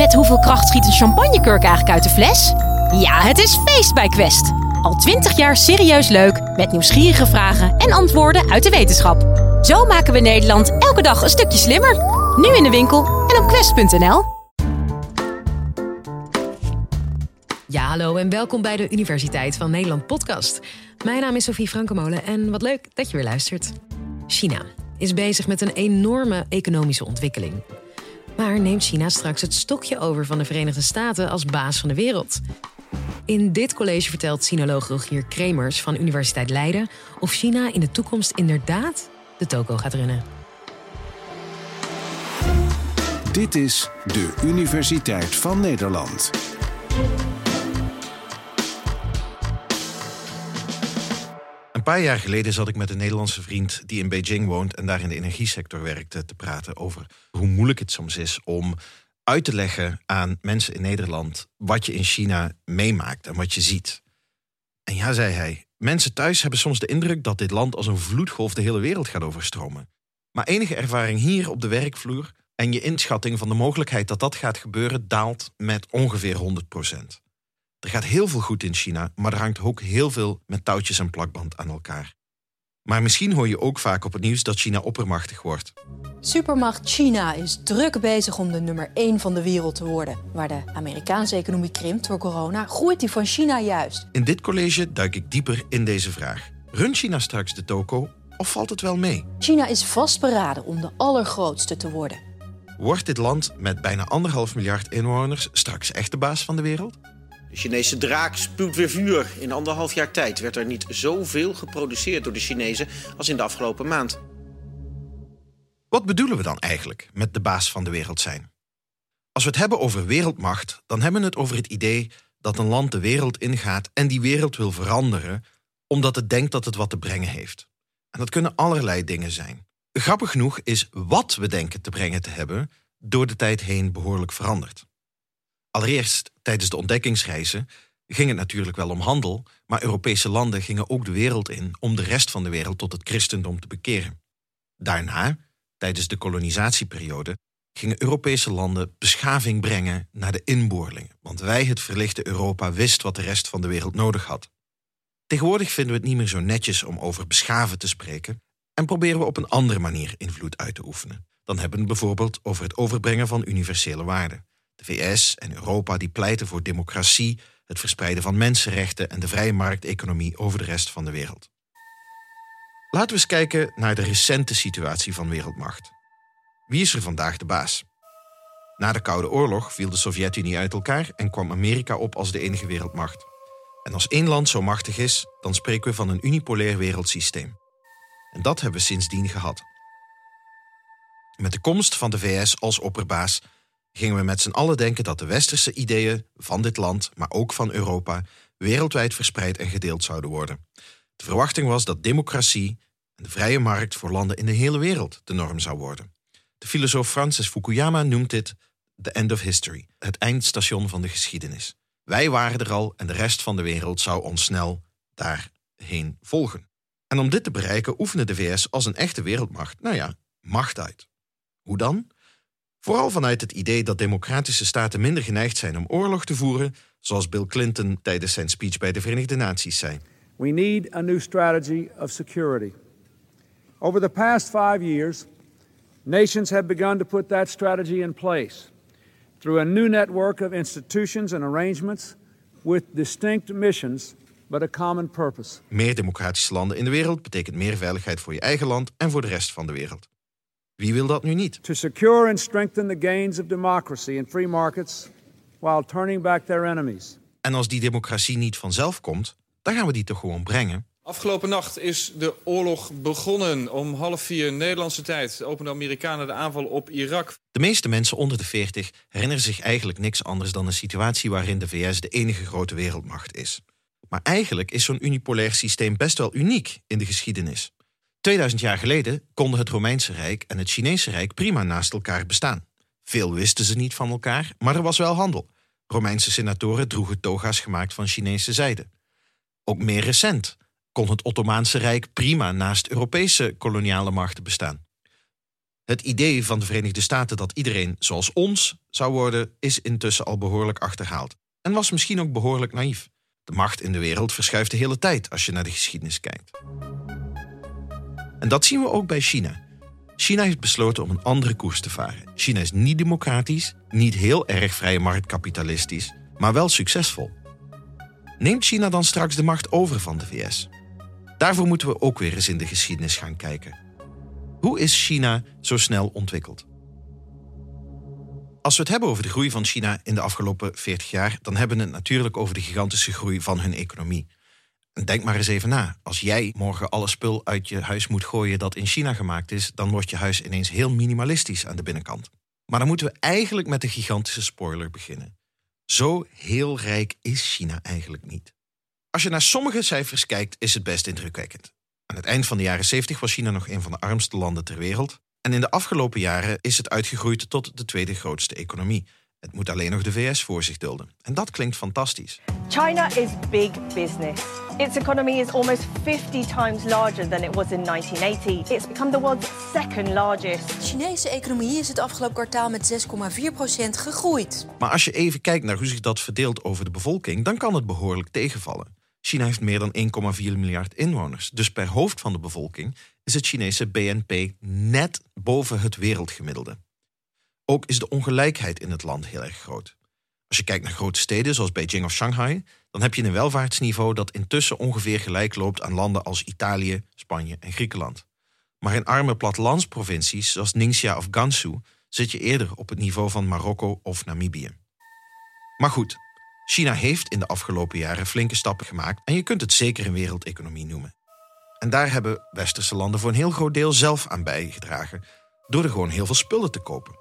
Met hoeveel kracht schiet een champagnekurk eigenlijk uit de fles? Ja, het is feest bij Quest. Al twintig jaar serieus leuk, met nieuwsgierige vragen en antwoorden uit de wetenschap. Zo maken we Nederland elke dag een stukje slimmer. Nu in de winkel en op quest.nl. Ja, hallo en welkom bij de Universiteit van Nederland podcast. Mijn naam is Sofie Frankemolen en wat leuk dat je weer luistert. China is bezig met een enorme economische ontwikkeling. Maar neemt China straks het stokje over van de Verenigde Staten als baas van de wereld? In dit college vertelt sinoloog Rogier Kremers van Universiteit Leiden of China in de toekomst inderdaad de toko gaat runnen. Dit is de Universiteit van Nederland. Paar jaar geleden zat ik met een Nederlandse vriend die in Beijing woont en daar in de energiesector werkte te praten over hoe moeilijk het soms is om uit te leggen aan mensen in Nederland wat je in China meemaakt en wat je ziet. En ja, zei hij, mensen thuis hebben soms de indruk dat dit land als een vloedgolf de hele wereld gaat overstromen. Maar enige ervaring hier op de werkvloer en je inschatting van de mogelijkheid dat dat gaat gebeuren daalt met ongeveer 100 procent. Er gaat heel veel goed in China, maar er hangt ook heel veel met touwtjes en plakband aan elkaar. Maar misschien hoor je ook vaak op het nieuws dat China oppermachtig wordt. Supermacht China is druk bezig om de nummer 1 van de wereld te worden. Waar de Amerikaanse economie krimpt door corona, groeit die van China juist. In dit college duik ik dieper in deze vraag. Runt China straks de toko of valt het wel mee? China is vastberaden om de allergrootste te worden. Wordt dit land met bijna anderhalf miljard inwoners straks echt de baas van de wereld? De Chinese draak spuwt weer vuur. In anderhalf jaar tijd werd er niet zoveel geproduceerd door de Chinezen als in de afgelopen maand. Wat bedoelen we dan eigenlijk met de baas van de wereld zijn? Als we het hebben over wereldmacht, dan hebben we het over het idee dat een land de wereld ingaat en die wereld wil veranderen omdat het denkt dat het wat te brengen heeft. En dat kunnen allerlei dingen zijn. Grappig genoeg is wat we denken te brengen te hebben door de tijd heen behoorlijk veranderd. Allereerst, tijdens de ontdekkingsreizen, ging het natuurlijk wel om handel, maar Europese landen gingen ook de wereld in om de rest van de wereld tot het christendom te bekeren. Daarna, tijdens de kolonisatieperiode, gingen Europese landen beschaving brengen naar de inboorlingen, want wij, het verlichte Europa, wist wat de rest van de wereld nodig had. Tegenwoordig vinden we het niet meer zo netjes om over beschaven te spreken en proberen we op een andere manier invloed uit te oefenen. Dan hebben we het bijvoorbeeld over het overbrengen van universele waarden. De VS en Europa die pleiten voor democratie, het verspreiden van mensenrechten en de vrije markteconomie over de rest van de wereld. Laten we eens kijken naar de recente situatie van wereldmacht. Wie is er vandaag de baas? Na de Koude Oorlog viel de Sovjet-Unie uit elkaar en kwam Amerika op als de enige wereldmacht. En als één land zo machtig is, dan spreken we van een unipolair wereldsysteem. En dat hebben we sindsdien gehad. Met de komst van de VS als opperbaas gingen we met z'n allen denken dat de westerse ideeën van dit land, maar ook van Europa, wereldwijd verspreid en gedeeld zouden worden. De verwachting was dat democratie en de vrije markt voor landen in de hele wereld de norm zou worden. De filosoof Francis Fukuyama noemt dit the end of history, het eindstation van de geschiedenis. Wij waren er al en de rest van de wereld zou ons snel daarheen volgen. En om dit te bereiken oefende de VS als een echte wereldmacht, nou ja, macht uit. Hoe dan? Vooral vanuit het idee dat democratische staten minder geneigd zijn om oorlog te voeren, zoals Bill Clinton tijdens zijn speech bij de Verenigde Naties zei. We need a new strategy of security. Over the past five years, nations have begun to put that strategy in place through a new network of institutions and arrangements with distinct missions but a common purpose. Meer democratische landen in de wereld betekent meer veiligheid voor je eigen land en voor de rest van de wereld. Wie wil dat nu niet? To secure and strengthen the gains of democracy and free markets while turning back their enemies. En als die democratie niet vanzelf komt, dan gaan we die toch gewoon brengen. Afgelopen nacht is de oorlog begonnen. Om half vier Nederlandse tijd openden de Amerikanen de aanval op Irak. De meeste mensen onder de 40 herinneren zich eigenlijk niks anders dan een situatie waarin de VS de enige grote wereldmacht is. Maar eigenlijk is zo'n unipolair systeem best wel uniek in de geschiedenis. 2000 jaar geleden konden het Romeinse Rijk en het Chinese Rijk prima naast elkaar bestaan. Veel wisten ze niet van elkaar, maar er was wel handel. Romeinse senatoren droegen toga's gemaakt van Chinese zijde. Ook meer recent kon het Ottomaanse Rijk prima naast Europese koloniale machten bestaan. Het idee van de Verenigde Staten dat iedereen zoals ons zou worden, is intussen al behoorlijk achterhaald. En was misschien ook behoorlijk naïef. De macht in de wereld verschuift de hele tijd als je naar de geschiedenis kijkt. En dat zien we ook bij China. China heeft besloten om een andere koers te varen. China is niet democratisch, niet heel erg vrije marktkapitalistisch, maar wel succesvol. Neemt China dan straks de macht over van de VS? Daarvoor moeten we ook weer eens in de geschiedenis gaan kijken. Hoe is China zo snel ontwikkeld? Als we het hebben over de groei van China in de afgelopen 40 jaar, dan hebben we het natuurlijk over de gigantische groei van hun economie. Denk maar eens even na. Als jij morgen alle spul uit je huis moet gooien dat in China gemaakt is, dan wordt je huis ineens heel minimalistisch aan de binnenkant. Maar dan moeten we eigenlijk met de gigantische spoiler beginnen. Zo heel rijk is China eigenlijk niet. Als je naar sommige cijfers kijkt, is het best indrukwekkend. Aan het eind van de jaren 70 was China nog een van de armste landen ter wereld. En in de afgelopen jaren is het uitgegroeid tot de tweede grootste economie. Het moet alleen nog de VS voor zich dulden. En dat klinkt fantastisch. China is big business. Its economy is almost 50 times larger than it was in 1980. It's become the world's second largest. De Chinese economie is het afgelopen kwartaal met 6,4% gegroeid. Maar als je even kijkt naar hoe zich dat verdeelt over de bevolking, dan kan het behoorlijk tegenvallen. China heeft meer dan 1,4 miljard inwoners. Dus per hoofd van de bevolking is het Chinese BNP net boven het wereldgemiddelde. Ook is de ongelijkheid in het land heel erg groot. Als je kijkt naar grote steden zoals Beijing of Shanghai, dan heb je een welvaartsniveau dat intussen ongeveer gelijk loopt aan landen als Italië, Spanje en Griekenland. Maar in arme plattelandsprovincies zoals Ningxia of Gansu zit je eerder op het niveau van Marokko of Namibië. Maar goed, China heeft in de afgelopen jaren flinke stappen gemaakt en je kunt het zeker een wereldeconomie noemen. En daar hebben westerse landen voor een heel groot deel zelf aan bijgedragen door er gewoon heel veel spullen te kopen.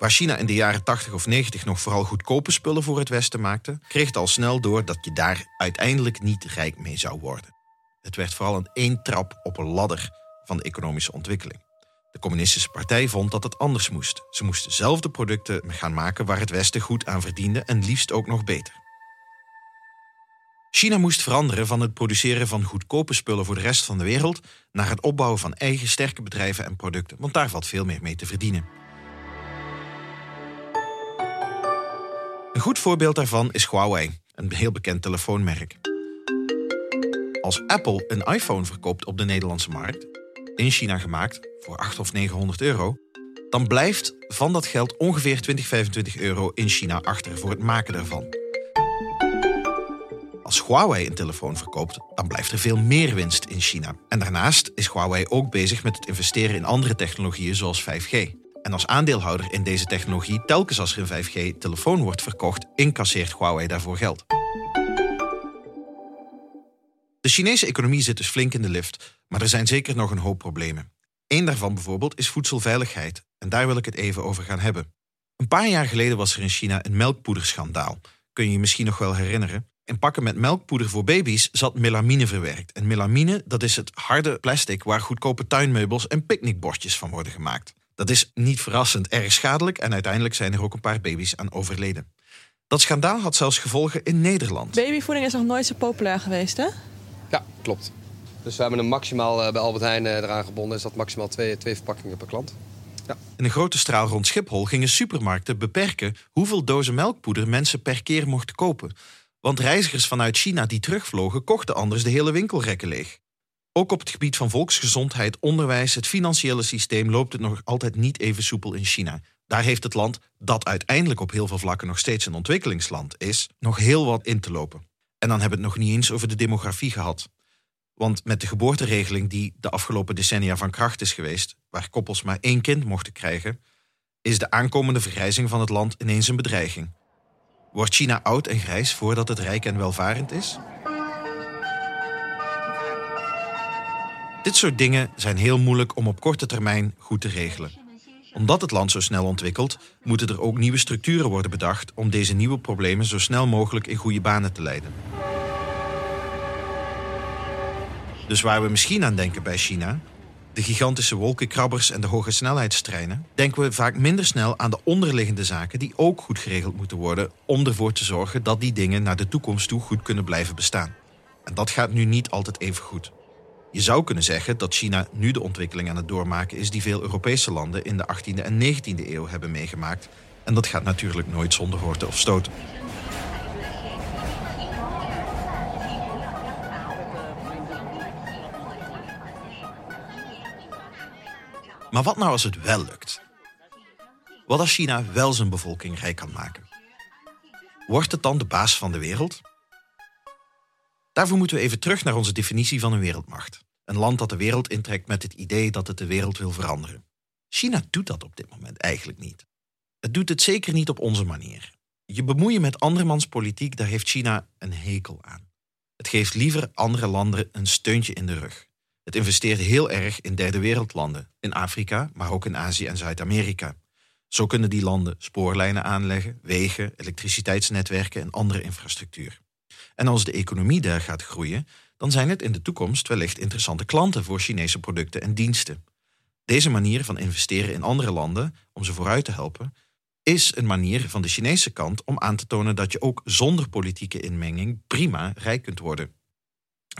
Waar China in de jaren 80 of 90 nog vooral goedkope spullen voor het Westen maakte, kreeg het al snel door dat je daar uiteindelijk niet rijk mee zou worden. Het werd vooral een één trap op een ladder van de economische ontwikkeling. De Communistische Partij vond dat het anders moest. Ze moesten zelf de producten gaan maken waar het Westen goed aan verdiende en liefst ook nog beter. China moest veranderen van het produceren van goedkope spullen voor de rest van de wereld naar het opbouwen van eigen sterke bedrijven en producten, want daar valt veel meer mee te verdienen. Een goed voorbeeld daarvan is Huawei, een heel bekend telefoonmerk. Als Apple een iPhone verkoopt op de Nederlandse markt, in China gemaakt voor 800 of 900 euro, dan blijft van dat geld ongeveer 20, 25 euro in China achter voor het maken daarvan. Als Huawei een telefoon verkoopt, dan blijft er veel meer winst in China. En daarnaast is Huawei ook bezig met het investeren in andere technologieën zoals 5G. En als aandeelhouder in deze technologie, telkens als er een 5G-telefoon wordt verkocht, incasseert Huawei daarvoor geld. De Chinese economie zit dus flink in de lift, maar er zijn zeker nog een hoop problemen. Eén daarvan bijvoorbeeld is voedselveiligheid, en daar wil ik het even over gaan hebben. Een paar jaar geleden was er in China een melkpoederschandaal. Kun je je misschien nog wel herinneren? In pakken met melkpoeder voor baby's zat melamine verwerkt. En melamine, dat is het harde plastic waar goedkope tuinmeubels en picknickbordjes van worden gemaakt. Dat is niet verrassend erg schadelijk en uiteindelijk zijn er ook een paar baby's aan overleden. Dat schandaal had zelfs gevolgen in Nederland. Babyvoeding is nog nooit zo populair geweest, hè? Ja, klopt. Dus we hebben hem maximaal eh, bij Albert Heijn eh, eraan gebonden. Is dat maximaal twee, twee verpakkingen per klant. Ja. In een grote straal rond Schiphol gingen supermarkten beperken hoeveel dozen melkpoeder mensen per keer mochten kopen. Want reizigers vanuit China die terugvlogen, kochten anders de hele winkelrekken leeg. Ook op het gebied van volksgezondheid, onderwijs, het financiële systeem loopt het nog altijd niet even soepel in China. Daar heeft het land, dat uiteindelijk op heel veel vlakken nog steeds een ontwikkelingsland is, nog heel wat in te lopen. En dan hebben we het nog niet eens over de demografie gehad. Want met de geboorteregeling die de afgelopen decennia van kracht is geweest, waar koppels maar één kind mochten krijgen, is de aankomende vergrijzing van het land ineens een bedreiging. Wordt China oud en grijs voordat het rijk en welvarend is? Dit soort dingen zijn heel moeilijk om op korte termijn goed te regelen. Omdat het land zo snel ontwikkelt, moeten er ook nieuwe structuren worden bedacht om deze nieuwe problemen zo snel mogelijk in goede banen te leiden. Dus waar we misschien aan denken bij China, de gigantische wolkenkrabbers en de hoge snelheidstreinen, denken we vaak minder snel aan de onderliggende zaken die ook goed geregeld moeten worden om ervoor te zorgen dat die dingen naar de toekomst toe goed kunnen blijven bestaan. En dat gaat nu niet altijd even goed. Je zou kunnen zeggen dat China nu de ontwikkeling aan het doormaken is die veel Europese landen in de 18e en 19e eeuw hebben meegemaakt. En dat gaat natuurlijk nooit zonder horten of stoten. Maar wat nou als het wel lukt? Wat als China wel zijn bevolking rijk kan maken? Wordt het dan de baas van de wereld? Daarvoor moeten we even terug naar onze definitie van een wereldmacht. Een land dat de wereld intrekt met het idee dat het de wereld wil veranderen. China doet dat op dit moment eigenlijk niet. Het doet het zeker niet op onze manier. Je bemoeien met andermans politiek, daar heeft China een hekel aan. Het geeft liever andere landen een steuntje in de rug. Het investeert heel erg in derde wereldlanden, in Afrika, maar ook in Azië en Zuid-Amerika. Zo kunnen die landen spoorlijnen aanleggen, wegen, elektriciteitsnetwerken en andere infrastructuur. En als de economie daar gaat groeien, dan zijn het in de toekomst wellicht interessante klanten voor Chinese producten en diensten. Deze manier van investeren in andere landen om ze vooruit te helpen, is een manier van de Chinese kant om aan te tonen dat je ook zonder politieke inmenging prima rijk kunt worden.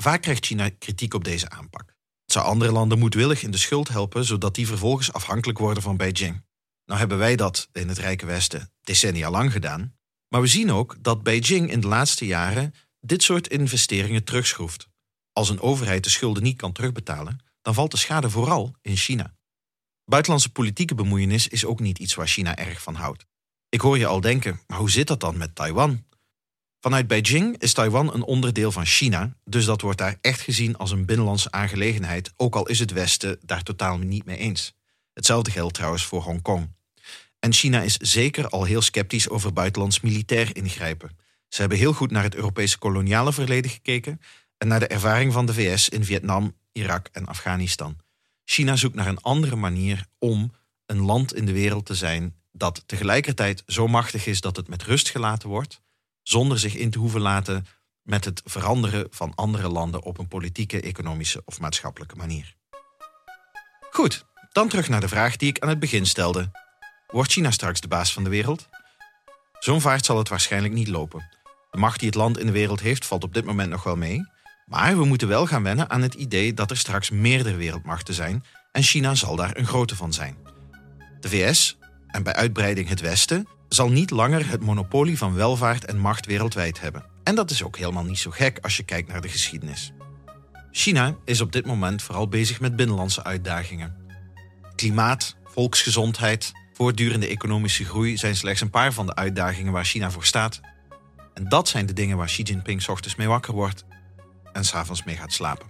Vaak krijgt China kritiek op deze aanpak. Het zou andere landen moedwillig in de schuld helpen, zodat die vervolgens afhankelijk worden van Beijing. Nou hebben wij dat in het Rijke Westen decennia lang gedaan. Maar we zien ook dat Beijing in de laatste jaren dit soort investeringen terugschroeft. Als een overheid de schulden niet kan terugbetalen, dan valt de schade vooral in China. Buitenlandse politieke bemoeienis is ook niet iets waar China erg van houdt. Ik hoor je al denken, maar hoe zit dat dan met Taiwan? Vanuit Beijing is Taiwan een onderdeel van China, dus dat wordt daar echt gezien als een binnenlandse aangelegenheid, ook al is het Westen daar totaal niet mee eens. Hetzelfde geldt trouwens voor Hongkong. En China is zeker al heel sceptisch over buitenlands militair ingrijpen. Ze hebben heel goed naar het Europese koloniale verleden gekeken en naar de ervaring van de VS in Vietnam, Irak en Afghanistan. China zoekt naar een andere manier om een land in de wereld te zijn dat tegelijkertijd zo machtig is dat het met rust gelaten wordt, zonder zich in te hoeven laten met het veranderen van andere landen op een politieke, economische of maatschappelijke manier. Goed, dan terug naar de vraag die ik aan het begin stelde. Wordt China straks de baas van de wereld? Zo'n vaart zal het waarschijnlijk niet lopen. De macht die het land in de wereld heeft valt op dit moment nog wel mee. Maar we moeten wel gaan wennen aan het idee dat er straks meerdere wereldmachten zijn en China zal daar een grote van zijn. De VS, en bij uitbreiding het Westen, zal niet langer het monopolie van welvaart en macht wereldwijd hebben. En dat is ook helemaal niet zo gek als je kijkt naar de geschiedenis. China is op dit moment vooral bezig met binnenlandse uitdagingen. Klimaat, volksgezondheid, voortdurende economische groei zijn slechts een paar van de uitdagingen waar China voor staat. En dat zijn de dingen waar Xi Jinping ochtends mee wakker wordt en s'avonds mee gaat slapen.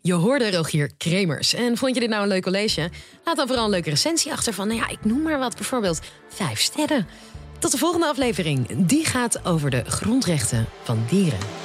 Je hoorde Rogier Kremers. En vond je dit nou een leuk college? Laat dan vooral een leuke recensie achter van, nou ja, ik noem maar wat, bijvoorbeeld vijf sterren. Tot de volgende aflevering. Die gaat over de grondrechten van dieren.